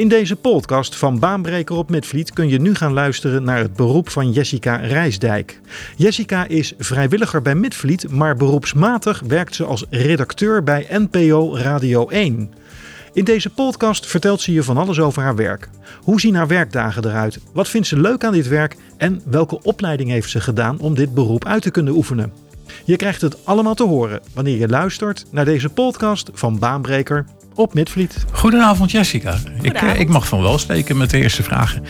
In deze podcast van Baanbreker op Midvliet kun je nu gaan luisteren naar het beroep van Jessica Rijsdijk. Jessica is vrijwilliger bij Midvliet, maar beroepsmatig werkt ze als redacteur bij NPO Radio 1. In deze podcast vertelt ze je van alles over haar werk. Hoe zien haar werkdagen eruit? Wat vindt ze leuk aan dit werk? En welke opleiding heeft ze gedaan om dit beroep uit te kunnen oefenen? Je krijgt het allemaal te horen wanneer je luistert naar deze podcast van Baanbreker op Midvliet. Goedenavond Jessica. Ik, eh, ik mag van wel spreken met de eerste vragen.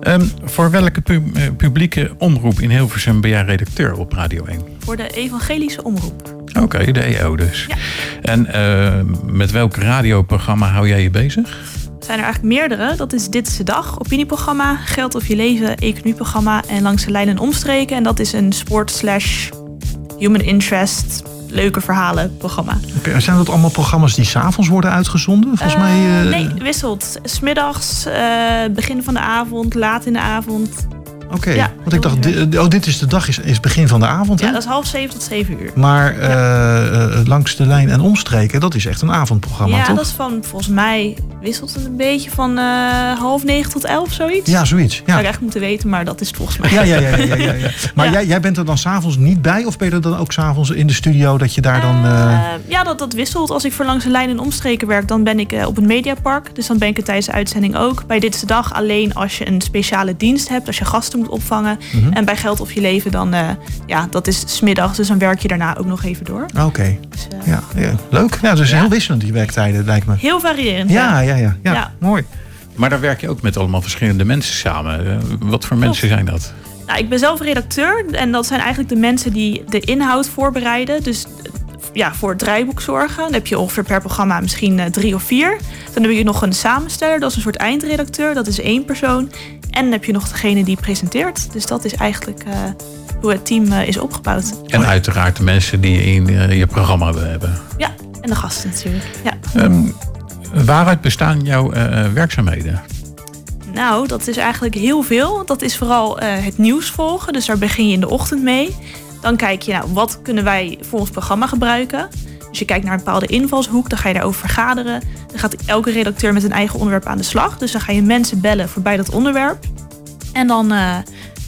Ehm, voor welke eh, publieke omroep in Hilversum ben jij redacteur op Radio 1? Voor de evangelische omroep. Oké, de EO dus. Ja. En eh, met welk radioprogramma hou jij je bezig? Er zijn er eigenlijk meerdere. Dat is Dit is de Dag, opinieprogramma, Geld of je leven, economieprogramma en Langs de Lijn en Omstreken. En dat is een sport slash human interest, leuke verhalen programma. Oké, zijn dat allemaal programma's die s'avonds worden uitgezonden? Volgens mij. Eh, eh, nee, wisselt. Smiddags, eh begin van de avond, laat in de avond. Oké, ja, want ik dacht, di- oh, dit is de dag, is, is begin van de avond, hè? Ja, dat is half zeven tot zeven uur. Maar eh, eh, langs de lijn en omstreken, dat is echt een avondprogramma, ja, toch? dat is van, volgens mij wisselt het een beetje van eh, half negen tot elf, zoiets. Ja, zoiets. Zou Ja. ik echt moeten weten, maar dat is het volgens mij. Ja, ja, ja, ja, ja, ja. Maar. Jij, jij bent er dan s'avonds niet bij? Of ben je er dan ook s'avonds in de studio dat je daar dan... eh, Eh, ja, dat, dat wisselt. Als ik voor langs de lijn en omstreken werk, dan ben ik eh, op het Mediapark. Dus dan ben ik er tijdens de uitzending ook. Bij Dit is de Dag alleen als je een speciale dienst hebt, als je gasten moet opvangen. Mhm. En bij Geld of Je Leven, dan, eh, ja, dat is smiddags. Dus dan werk je daarna ook nog even door. Oké, Dus, eh, ja, ja, leuk. Ja, dus Ja. heel wisselend die werktijden, lijkt me. Heel variërend. Ja, ja, ja. ja, Ja. mooi. Maar daar werk je ook met allemaal verschillende mensen samen. Eh, wat voor mensen zijn dat? Nou, ik ben zelf redacteur en dat zijn eigenlijk de mensen die de inhoud voorbereiden. Dus ja, voor het draaiboek zorgen. Dan heb je ongeveer per programma misschien eh, drie of vier. Dan heb je nog een samensteller, dat is een soort eindredacteur. Dat is één persoon. En dan heb je nog degene die presenteert. Dus dat is eigenlijk eh, hoe het team eh, is opgebouwd. En uiteraard de mensen die je in je programma hebben. Ja, en de gasten natuurlijk. Ja. Ehm, waaruit bestaan jouw werkzaamheden? Nou, dat is eigenlijk heel veel. Dat is vooral het nieuws volgen. Dus daar begin je in de ochtend mee. Dan kijk je, nou, wat kunnen wij voor ons programma gebruiken? Dus je kijkt naar een bepaalde invalshoek, dan ga je daarover vergaderen. Dan gaat elke redacteur met een eigen onderwerp aan de slag. Dus dan ga je mensen bellen voorbij dat onderwerp. En dan eh,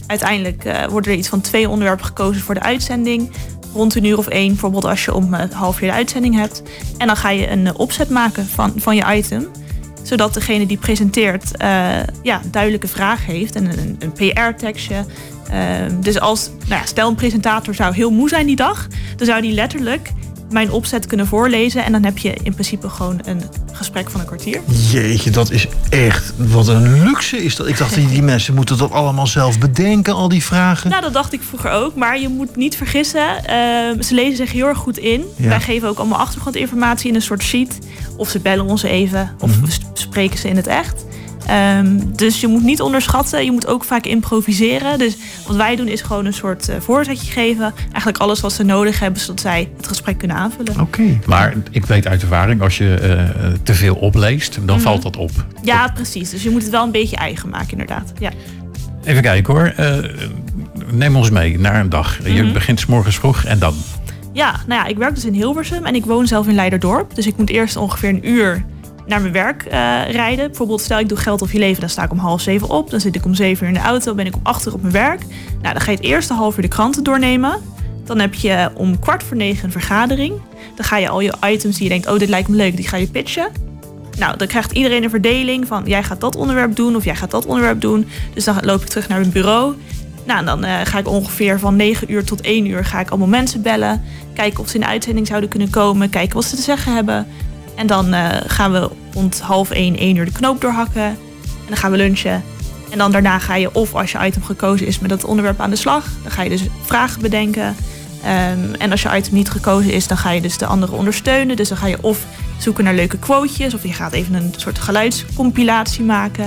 uiteindelijk eh, worden er iets van twee onderwerpen gekozen voor de uitzending. Rond een uur of één, bijvoorbeeld als je om eh, half uur de uitzending hebt. En dan ga je een opzet maken van, van je item zodat degene die presenteert ja, duidelijke vraag heeft en een, een PR-tekstje. Ehm, dus als, nou ja, stel een presentator zou heel moe zijn die dag, dan zou die letterlijk mijn opzet kunnen voorlezen. En dan heb je in principe gewoon een gesprek van een kwartier. Jeetje, dat is echt... Wat een luxe is dat. Ik dacht, die, die mensen moeten dat allemaal zelf bedenken, al die vragen. Nou, dat dacht ik vroeger ook. Maar je moet niet vergissen, ehm, ze lezen zich heel erg goed in. Ja. Wij geven ook allemaal achtergrondinformatie in een soort sheet. Of ze bellen ons even, of we sp- spreken ze in het echt. Ehm, dus je moet niet onderschatten. Je moet ook vaak improviseren. Dus wat wij doen is gewoon een soort eh, voorzetje geven. Eigenlijk alles wat ze nodig hebben, zodat zij het gesprek kunnen aanvullen. Oké. Maar ik weet uit ervaring, als je eh, te veel opleest, dan Mhm. valt dat op. Ja, precies. Dus je moet het wel een beetje eigen maken, inderdaad. Ja. Even kijken hoor. Eh, neem ons mee naar een dag. Je Mhm. begint 's morgens vroeg en dan. Ja, nou ja, ik werk dus in Hilversum en ik woon zelf in Leiderdorp. Dus ik moet eerst ongeveer een uur naar mijn werk eh, rijden. Bijvoorbeeld, stel ik doe geld of je leven, dan sta ik om half zeven op. Dan zit ik om zeven uur in de auto, ben ik om acht uur op mijn werk. Nou, dan ga je het eerste half uur de kranten doornemen. Dan heb je om kwart voor negen een vergadering. Dan ga je al je items die je denkt, oh, dit lijkt me leuk, die ga je pitchen. Nou, dan krijgt iedereen een verdeling van jij gaat dat onderwerp doen of jij gaat dat onderwerp doen. Dus dan loop ik terug naar mijn bureau. Nou, dan eh, ga ik ongeveer van 9 uur tot 1 uur ga ik allemaal mensen bellen. Kijken of ze in de uitzending zouden kunnen komen. Kijken wat ze te zeggen hebben. En dan eh, gaan we rond half 1, 1 uur de knoop doorhakken. En dan gaan we lunchen. En dan daarna ga je of als je item gekozen is met dat onderwerp aan de slag. Dan ga je dus vragen bedenken. Ehm, en als je item niet gekozen is, dan ga je dus de anderen ondersteunen. Dus dan ga je of zoeken naar leuke quotejes. Of je gaat even een soort geluidscompilatie maken.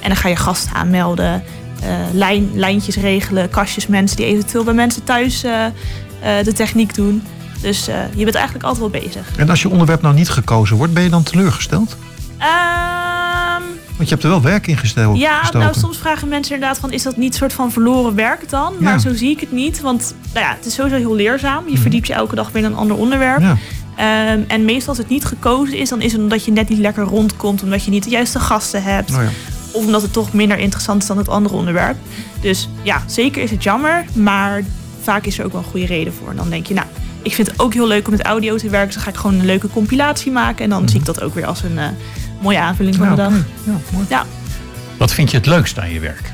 En dan ga je gasten aanmelden. lijn, lijntjes regelen. Kastjes mensen die eventueel bij mensen thuis eh, de techniek doen. Dus eh, je bent eigenlijk altijd wel bezig. En als je onderwerp nou niet gekozen wordt, ben je dan teleurgesteld? Ehm, Want je hebt er wel werk in gestel- ja, gestoken. nou soms vragen mensen inderdaad van... is dat niet soort van verloren werk dan? Maar zo zie ik het niet. Want nou ja, het is sowieso heel leerzaam. Je Mhm. verdiept je elke dag weer in een ander onderwerp. Ja. Ehm, en meestal als het niet gekozen is, dan is het omdat je net niet lekker rondkomt, omdat je niet de juiste gasten hebt. Oh ja. Of omdat het toch minder interessant is dan het andere onderwerp. Dus ja, zeker is het jammer, maar vaak is er ook wel een goede reden voor. En dan denk je, nou, ik vind het ook heel leuk om met audio te werken. Dus dan ga ik gewoon een leuke compilatie maken. En dan zie ik dat ook weer als een eh, mooie aanvulling van Ja, de dag. oké. Ja, mooi. Ja, Wat vind je het leukst aan je werk?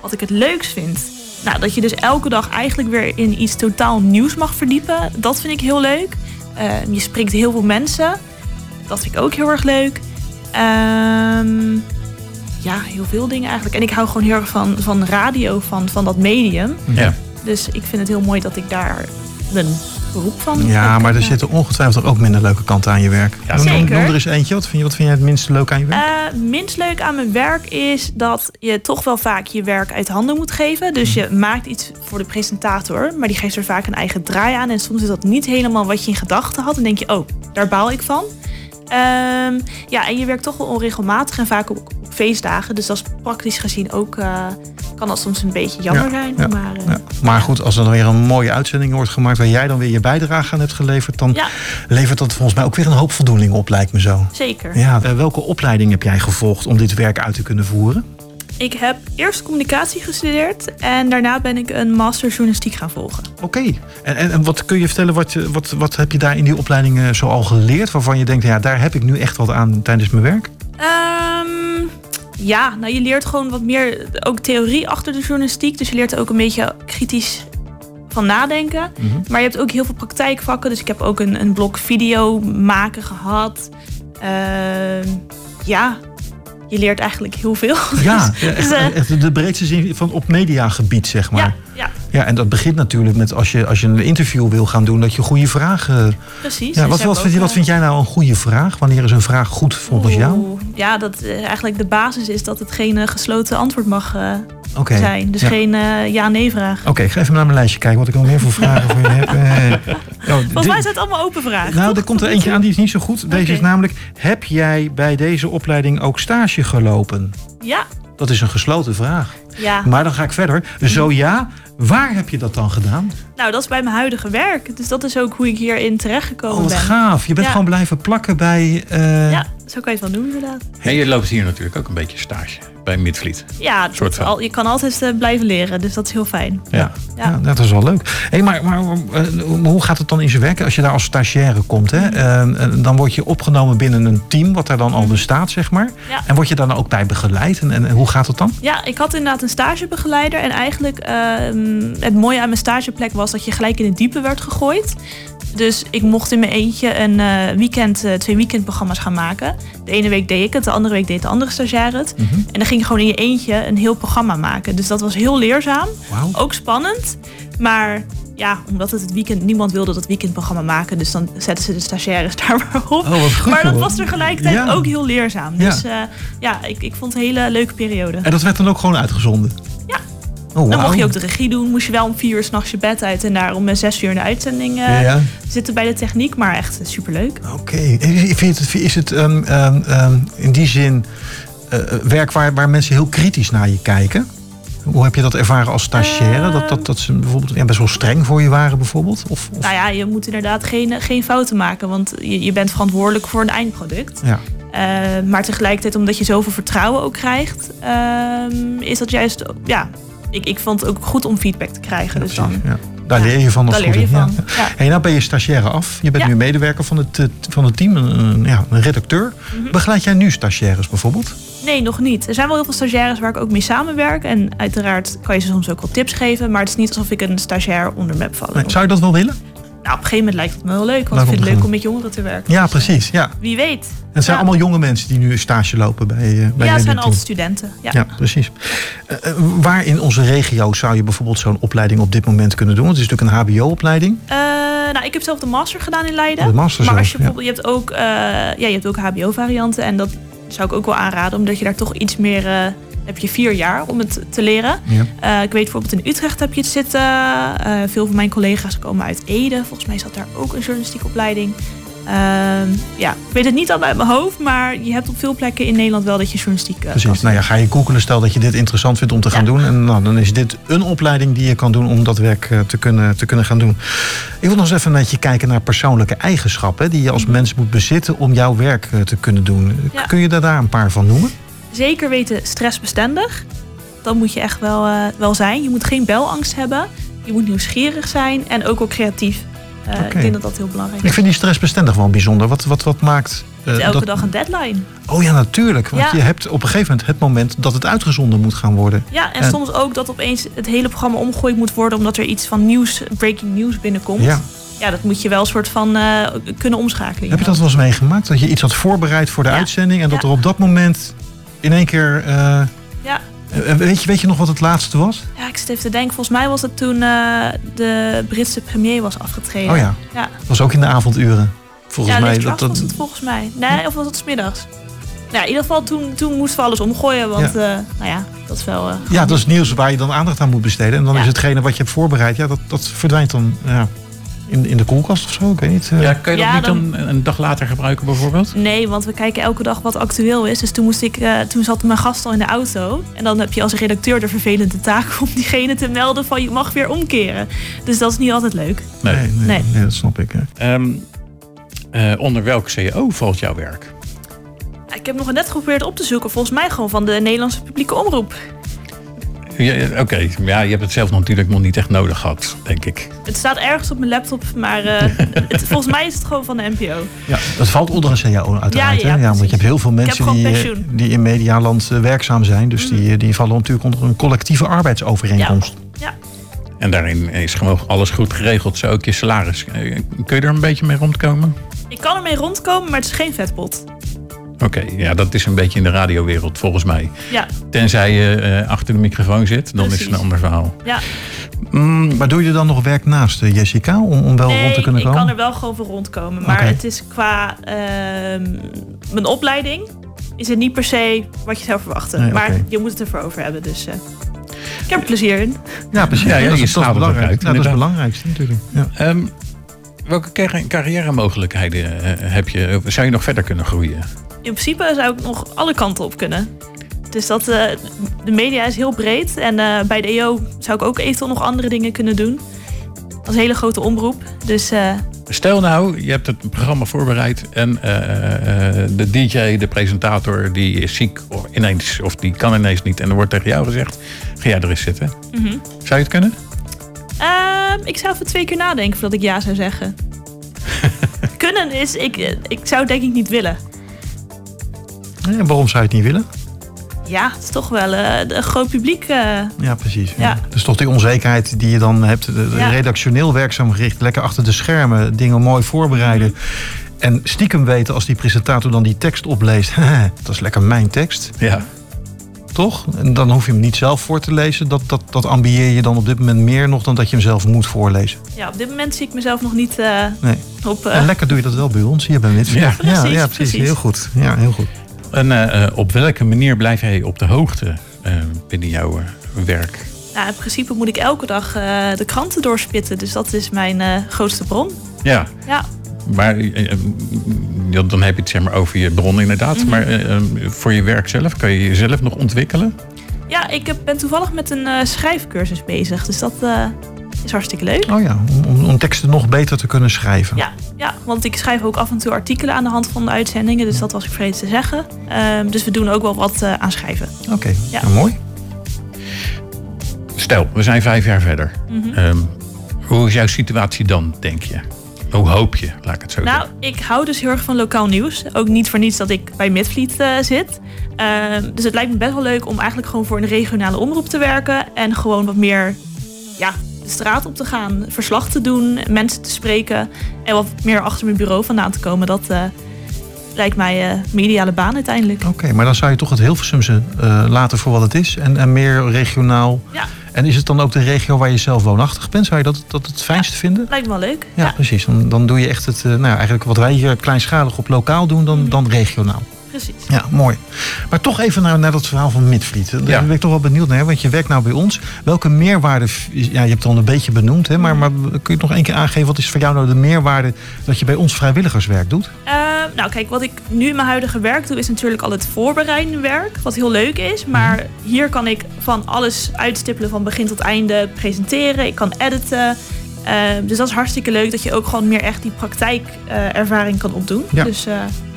wat ik het leukst vind. Nou, dat je dus elke dag eigenlijk weer in iets totaal nieuws mag verdiepen. Dat vind ik heel leuk. Eh, je spreekt heel veel mensen. Dat vind ik ook heel erg leuk. Ehm, ja, heel veel dingen eigenlijk. En ik hou gewoon heel erg van, van radio, van, van dat medium. Ja. Dus ik vind het heel mooi dat ik daar een beroep van Ja, maar er zitten ongetwijfeld ook minder leuke kanten aan je werk. Ja, Noem- noem- zeker. Noem er eens eentje. Wat vind je, wat vind jij het minst leuk aan je werk? Eh, minst leuk aan mijn werk is dat je toch wel vaak je werk uit handen moet geven. Dus je maakt iets voor de presentator, maar die geeft er vaak een eigen draai aan. En soms is dat niet helemaal wat je in gedachten had. En denk je, oh, daar baal ik van. Ehm, ja, en je werkt toch wel onregelmatig en vaak op, op feestdagen. Dus dat is praktisch gezien ook, eh, kan dat soms een beetje jammer Ja, zijn. ja, maar eh, Ja. Maar goed, als er dan weer een mooie uitzending wordt gemaakt waar jij dan weer je bijdrage aan hebt geleverd, dan ja, levert dat volgens mij ook weer een hoop voldoening op, lijkt me zo. zeker. Ja, eh, welke opleiding heb jij gevolgd om dit werk uit te kunnen voeren? Ik heb eerst communicatie gestudeerd en daarna ben ik een master journalistiek gaan volgen. Oké. En, en, en wat kun je vertellen, wat, je- wat, wat heb je daar in die opleiding eh, zo al geleerd, waarvan je denkt, ja, daar heb ik nu echt wat aan tijdens mijn werk? Ehm, ja, nou je leert gewoon wat meer ook theorie achter de journalistiek. Dus je leert er ook een beetje kritisch van nadenken. Mhm. Maar je hebt ook heel veel praktijkvakken. Dus ik heb ook een, een blok video maken gehad. Ehm, ja, je leert eigenlijk heel veel. Ja, Dus, echt, dus, eh, echt de breedste zin van op mediagebied, zeg maar. ja, ja, Ja, en dat begint natuurlijk met als je, als je een interview wil gaan doen, dat je goede vragen. precies. Ja, Dus wat, je wat, hebt vind je, ook, wat vind jij nou een goede vraag? Wanneer is een vraag goed volgens jou? Ja, dat eh, eigenlijk de basis is dat het geen eh, gesloten antwoord mag Oké. zijn. Dus Ja. geen eh, ja-nee vraag. Oké, ik ga even naar mijn lijstje kijken wat ik nog meer voor vragen voor je heb. Eh, oh, Volgens mij zijn het allemaal open vragen. nou, toch? er komt er eentje aan die is niet zo goed. Deze is namelijk: heb jij bij deze opleiding ook stage gelopen? Ja, Dat is een gesloten vraag. ja. Maar dan ga ik verder. Zo ja, waar heb je dat dan gedaan? Nou, dat is bij mijn huidige werk. Dus dat is ook hoe ik hierin terechtgekomen Oh, wat ben. gaaf. Je bent Ja. gewoon blijven plakken bij. eh, Ja, zo kan je het wel noemen inderdaad. En je loopt hier natuurlijk ook een beetje stage bij Midvliet. Ja, Soort van. al, je kan altijd eh, blijven leren. Dus dat is heel fijn. Ja. Ja. Ja, dat is wel leuk. Hey, maar maar eh, hoe gaat het dan in zijn werk als je daar als stagiaire komt? Hè? Eh, eh, dan word je opgenomen binnen een team wat daar dan al bestaat, zeg maar. Ja. En word je daar dan ook bij begeleid? En, en hoe gaat het dan? Ja, ik had inderdaad een stagebegeleider. En eigenlijk ehm, het mooie aan mijn stageplek was dat je gelijk in het diepe werd gegooid. Dus ik mocht in mijn eentje een eh, weekend, eh, twee weekendprogramma's gaan maken. De ene week deed ik het, de andere week deed de andere stagiaire het. Mhm. En dan ging je gewoon in je eentje een heel programma maken. Dus dat was heel leerzaam. Ook spannend. Maar ja, omdat het het weekend, niemand wilde dat weekendprogramma maken. Dus dan zetten ze de stagiaires daar maar op. Oh, goed. maar dat was tegelijkertijd Ja. ook heel leerzaam. Ja. Dus eh, ja, ik, ik vond het een hele leuke periode. En dat werd dan ook gewoon uitgezonden? Oh, Dan mocht je ook de regie doen. Moest je wel om vier uur s'nachts je bed uit. En daar om eh, zes uur in de uitzending eh, Ja, zitten bij de techniek. Maar echt superleuk. Oké. En Vind het, is het ehm, ehm, ehm, in die zin eh, werk waar, waar mensen heel kritisch naar je kijken? Hoe heb je dat ervaren als stagiaire? dat, dat, dat ze bijvoorbeeld ja, best wel streng voor je waren bijvoorbeeld? Of, of- Nou ja, je moet inderdaad geen, geen fouten maken. Want je, je bent verantwoordelijk voor een eindproduct. ja. Maar tegelijkertijd, omdat je zoveel vertrouwen ook krijgt, is dat juist, ja, ik, ik vond het ook goed om feedback te krijgen. Ja, dus dan, ja. Daar leer je van. als daar het leer je goed. Ja. Hey, nou ben je stagiaire af. Je bent nu medewerker van het, van het team, een, ja, een redacteur. Mhm. Begeleid jij nu stagiaires bijvoorbeeld? Nee, nog niet. Er zijn wel heel veel stagiaires waar ik ook mee samenwerk. En uiteraard kan je ze soms ook wel tips geven. Maar het is niet alsof ik een stagiair onder me heb vallen. Nee, zou je dat wel willen? Nou, op een gegeven moment lijkt het me heel leuk. Want ik vind het leuk om met jongeren te werken. Ja, Dus, eh, precies. Ja. wie weet. Het zijn Ja. allemaal jonge mensen die nu stage lopen bij, eh bij Ja, het zijn altijd studenten. Ja. Ja, precies. Eh, waar in onze regio zou je bijvoorbeeld zo'n opleiding op dit moment kunnen doen? Want het is natuurlijk een HBO-opleiding. Nou, ik heb zelf de master gedaan in Leiden. De master maar als je ja. bijvoorbeeld, je hebt ook, ja, je hebt ook HBO-varianten. En dat zou ik ook wel aanraden, omdat je daar toch iets meer. Heb je vier jaar om het te leren. Ja. Eh, ik weet bijvoorbeeld in Utrecht heb je het zitten. Eh, veel van mijn collega's komen uit Ede. Volgens mij zat daar ook een journalistieke opleiding. Ehm, ja, ik weet het niet al uit mijn hoofd, maar je hebt op veel plekken in Nederland wel dat je journalistiek uh, Precies. Nou ja, ga je googelen, stel dat je dit interessant vindt om te gaan doen. En nou, dan is dit een opleiding die je kan doen om dat werk uh, te, kunnen, te kunnen gaan doen. Ik wil nog eens even met je kijken naar persoonlijke eigenschappen die je als mens moet bezitten om jouw werk te kunnen doen. Ja. Kun je daar een paar van noemen? Zeker weten stressbestendig. Dat moet je echt wel, wel zijn. Je moet geen belangst hebben. Je moet nieuwsgierig zijn en ook wel creatief. Uh, okay. Ik denk dat dat heel belangrijk is. Ik vind die stressbestendig wel bijzonder. Wat, wat, wat maakt. Uh, elke dat... dag een deadline. Oh ja, natuurlijk. Want ja. je hebt op een gegeven moment het moment dat het uitgezonden moet gaan worden. Ja, en, en, soms ook dat opeens het hele programma omgegooid moet worden omdat er iets van nieuws, breaking news binnenkomt. Ja. Ja, dat moet je wel een soort van uh, kunnen omschakelen. Heb je dat wel eens meegemaakt? Dat je iets had voorbereid voor de ja. uitzending en dat er op dat moment in één keer. ja. Weet je, weet je nog wat het laatste was? Ja, ik zit even te denken. Volgens mij was het toen uh, de Britse premier was afgetreden. Oh ja. ja. Dat was ook in de avonduren. Volgens ja, mij. Dat, dat... was het volgens mij. Nee, of was het smiddags? Nou, in ieder geval, toen, toen moesten we alles omgooien. Want, ja. Uh, nou ja, dat is wel... Ja, dat is nieuws waar je dan aandacht aan moet besteden. En dan is hetgene wat je hebt voorbereid, ja, dat, dat verdwijnt dan... Ja in, in de koelkast of zo? Ik weet niet. Uh... Ja, kun je dat ja, niet dan... dan... een dag later gebruiken bijvoorbeeld? Nee, want we kijken elke dag wat actueel is. Dus toen, moest ik, uh, toen zat mijn gast al in de auto. En dan heb je als redacteur de vervelende taak om diegene te melden van je mag weer omkeren. Dus dat is niet altijd leuk. Nee, nee, nee. nee dat snap ik. Um, uh, onder welk CEO valt jouw werk? Ik heb nog net geprobeerd op te zoeken. Volgens mij gewoon van de Nederlandse publieke omroep. Ja, Oké, okay. ja, je hebt het zelf natuurlijk nog niet echt nodig gehad, denk ik. Het staat ergens op mijn laptop, maar uh, het, volgens mij is het gewoon van de NPO. Ja, dat valt onder een CAO uiteraard. Ja, ja, ja, want je hebt heel veel mensen die, die in medialand werkzaam zijn. Dus mm. die, die vallen natuurlijk onder een collectieve arbeidsovereenkomst. Ja. En daarin is gewoon alles goed geregeld, zo ook je salaris. Kun je er een beetje mee rondkomen? Ik kan er mee rondkomen, maar het is geen vetpot. Oké, okay, ja, dat is een beetje in de radiowereld volgens mij. Ja. Tenzij je uh, achter de microfoon zit, dan Precies. is het een ander verhaal. Ja. Mm, maar doe je dan nog werk naast uh, Jessica om, om wel nee, rond te kunnen komen? ik kan er wel gewoon voor rondkomen. Maar okay. het is qua uh, mijn opleiding is het niet per se wat je zou verwachten. Nee, maar je moet het ervoor over hebben, dus ik heb er plezier in. Ja, precies. Ja, ja, dat, is, dat, belangrijk. Uit, ja, dat is het belangrijkste natuurlijk. Ja. Um, welke carrière mogelijkheden heb je? Zou je nog verder kunnen groeien? In principe zou ik nog alle kanten op kunnen. Dus dat, uh, de media is heel breed. En uh, bij de EO zou ik ook eventueel nog andere dingen kunnen doen. Dat is een hele grote omroep. Dus, uh... Stel nou, je hebt het programma voorbereid en de DJ, de presentator, die is ziek of ineens, of die kan ineens niet. En er wordt tegen jou gezegd: ga jij er eens zitten. Mm -hmm. Zou je het kunnen? Ehm, ik zou even twee keer nadenken voordat ik ja zou zeggen. kunnen is, ik, ik zou het denk ik niet willen. En waarom zou je het niet willen? Ja, het is toch wel uh, een groot publiek. Uh... Ja, precies. Ja. Dus toch die onzekerheid die je dan hebt. De, de ja. Redactioneel werkzaam gericht. Lekker achter de schermen. Dingen mooi voorbereiden. Mm -hmm. En stiekem weten als die presentator dan die tekst opleest. dat is lekker mijn tekst. Ja. Toch? En dan hoef je hem niet zelf voor te lezen. Dat, dat, dat ambieer je dan op dit moment meer nog dan dat je hem zelf moet voorlezen. Ja, op dit moment zie ik mezelf nog niet uh, nee. op... En lekker doe je dat wel bij ons. Hier bij Mitch. Ja, ja, precies, ja, ja, precies. precies. Heel goed. Ja, heel goed. En uh, op welke manier blijf jij op de hoogte uh, binnen jouw werk? Nou, in principe moet ik elke dag de kranten doorspitten. Dus dat is mijn grootste bron. Ja. ja. Maar dan heb je het zeg maar over je bron inderdaad. Mm -hmm. Maar voor je werk zelf, kan je jezelf nog ontwikkelen? Ja, ik ben toevallig met een schrijfcursus bezig. Dus dat is hartstikke leuk. Oh ja, om, om, teksten nog beter te kunnen schrijven. Ja, ja, want ik schrijf ook af en toe artikelen aan de hand van de uitzendingen. Dus dat was ik vergeten te zeggen. Um, dus we doen ook wel wat uh, aan schrijven. Oké, okay. ja. nou, mooi. Stel, we zijn vijf jaar verder. Mm -hmm. um, hoe is jouw situatie dan, denk je? Hoe hoop je, laat ik het zo nou, zeggen? Nou, ik hou dus heel erg van lokaal nieuws. Ook niet voor niets dat ik bij Midvliet uh, zit. Uh, dus het lijkt me best wel leuk om eigenlijk gewoon voor een regionale omroep te werken. En gewoon wat meer ja, de straat op te gaan, verslag te doen, mensen te spreken en wat meer achter mijn bureau vandaan te komen. Dat uh, lijkt mij uh, mijn ideale baan uiteindelijk. Oké, okay, maar dan zou je toch het Hilversumse uh, laten voor wat het is en, en meer regionaal. Ja. En is het dan ook de regio waar je zelf woonachtig bent? Zou je dat, dat het fijnst ja, vinden? Lijkt me wel leuk. Ja, ja. precies. Dan, dan doe je echt het, nou ja, eigenlijk wat wij hier kleinschalig op lokaal doen, dan, mm. dan regionaal. Precies. Ja, mooi. Maar toch even naar, naar dat verhaal van Midvliet. Daar Ja. ben ik toch wel benieuwd naar, want je werkt nou bij ons. Welke meerwaarde, ja, je hebt het al een beetje benoemd, hè, maar, maar kun je het nog één keer aangeven, wat is voor jou nou de meerwaarde dat je bij ons vrijwilligerswerk doet? Eh, nou, kijk, wat ik nu in mijn huidige werk doe, is natuurlijk al het voorbereidende werk. Wat heel leuk is. Maar hier kan ik van alles uitstippelen van begin tot einde presenteren. Ik kan editen. Eh, dus dat is hartstikke leuk dat je ook gewoon meer echt die praktijkervaring kan opdoen. Ja. Dus eh,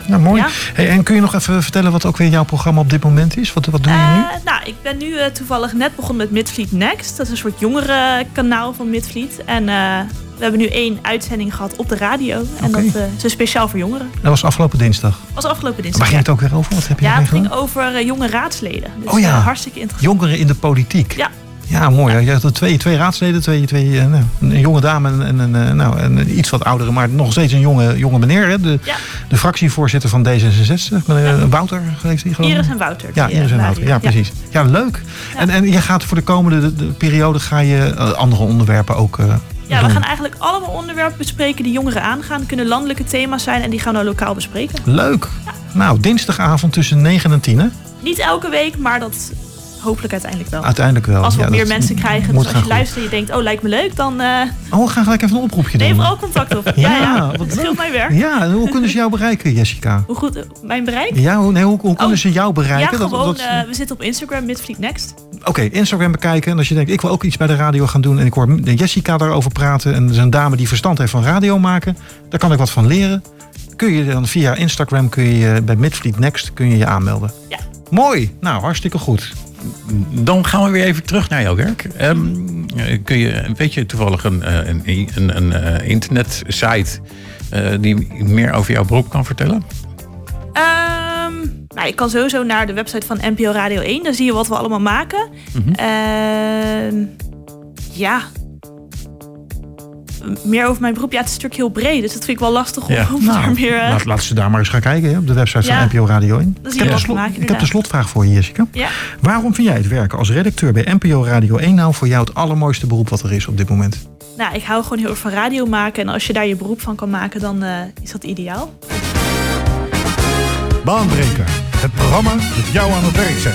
Nou, mooi. Ja. Hey, en kun je nog even vertellen wat ook weer jouw programma op dit moment is? Wat, wat doe je nu? Eh, nou, ik ben nu eh, toevallig net begonnen met Midfleet Next. Dat is een soort jongerenkanaal van Midfleet. En eh, we hebben nu één uitzending gehad op de radio. En dat eh, is speciaal voor jongeren. Dat was afgelopen dinsdag. was afgelopen dinsdag. Waar ging ja. het ook weer over? Wat heb je Ja, het ging over eh, jonge raadsleden. Dus Oh ja. eh, hartstikke interessant. Jongeren in de politiek. Ja. Ja, mooi. hè. Je had er twee, twee raadsleden, twee, twee, eh, nou, een jonge dame en, en, een, eh, nou, en een iets wat oudere, maar nog steeds een jonge, jonge meneer. Hè? De, Ja. de fractievoorzitter van D66, meneer Ja. Wouter, heeft hij geloof ik? Iris en Wouter. Ja, Iris en eh, Wouter. Ja, precies. Ja, leuk. Ja. En, en je gaat voor de komende de, de periode ga je eh, andere onderwerpen ook eh, Ja, we gaan eigenlijk allemaal onderwerpen bespreken die jongeren aangaan. Het kunnen landelijke thema's zijn en die gaan we lokaal bespreken. Leuk. Nou, dinsdagavond tussen 9 en 10, hè? Niet elke week, maar dat hopelijk uiteindelijk wel. Uiteindelijk wel. Als we Ja, meer dat mensen krijgen, dus als je luistert en je denkt, oh lijkt me leuk, dan eh Oh, we gaan gelijk even een oproepje neem doen. vooral contact op. Ja, Ja, ja, wat scheelt leuk. mijn werk. Ja, en hoe kunnen ze jou bereiken, Jessica? Hoe goed, eh, mijn bereik? Ja, hoe, nee, hoe, hoe kunnen Oh, ze jou bereiken? Ja, Dat- gewoon, dat- eh, we zitten op Instagram, Midfleet Next. Oké, Instagram bekijken. En als je denkt, ik wil ook iets bij de radio gaan doen. En ik hoor Jessica daarover praten. En er is een dame die verstand heeft van radio maken. Daar kan ik wat van leren. Kun je dan via Instagram kun je bij Midfleet Next kun je, je aanmelden. Ja. Mooi. Nou, hartstikke goed. Dan gaan we weer even terug naar jouw werk. Ehm, kun je, weet je toevallig een, eh, een, een, een eh, internetsite eh, die meer over jouw beroep kan vertellen? Ehm, nou, ik kan sowieso naar de website van NPO Radio 1. Daar zie je wat we allemaal maken. Mhm. Ehm, ja. Meer over mijn beroep. Ja, het is natuurlijk heel breed. Dus dat vind ik wel lastig om, Ja. om daar meer... eh, laat, laat ze daar maar eens gaan kijken hè, op de website Ja. van NPO Radio 1. Dan Ik heb, slot- maken, ik heb de slotvraag voor je, Jessica. Ja. Waarom vind jij het werken als redacteur bij NPO Radio 1 nou voor jou het allermooiste beroep wat er is op dit moment? Nou, ik hou gewoon heel erg van radio maken. En als je daar je beroep van kan maken, dan eh, is dat ideaal. Baanbreker, het programma dat jou aan het werk zet.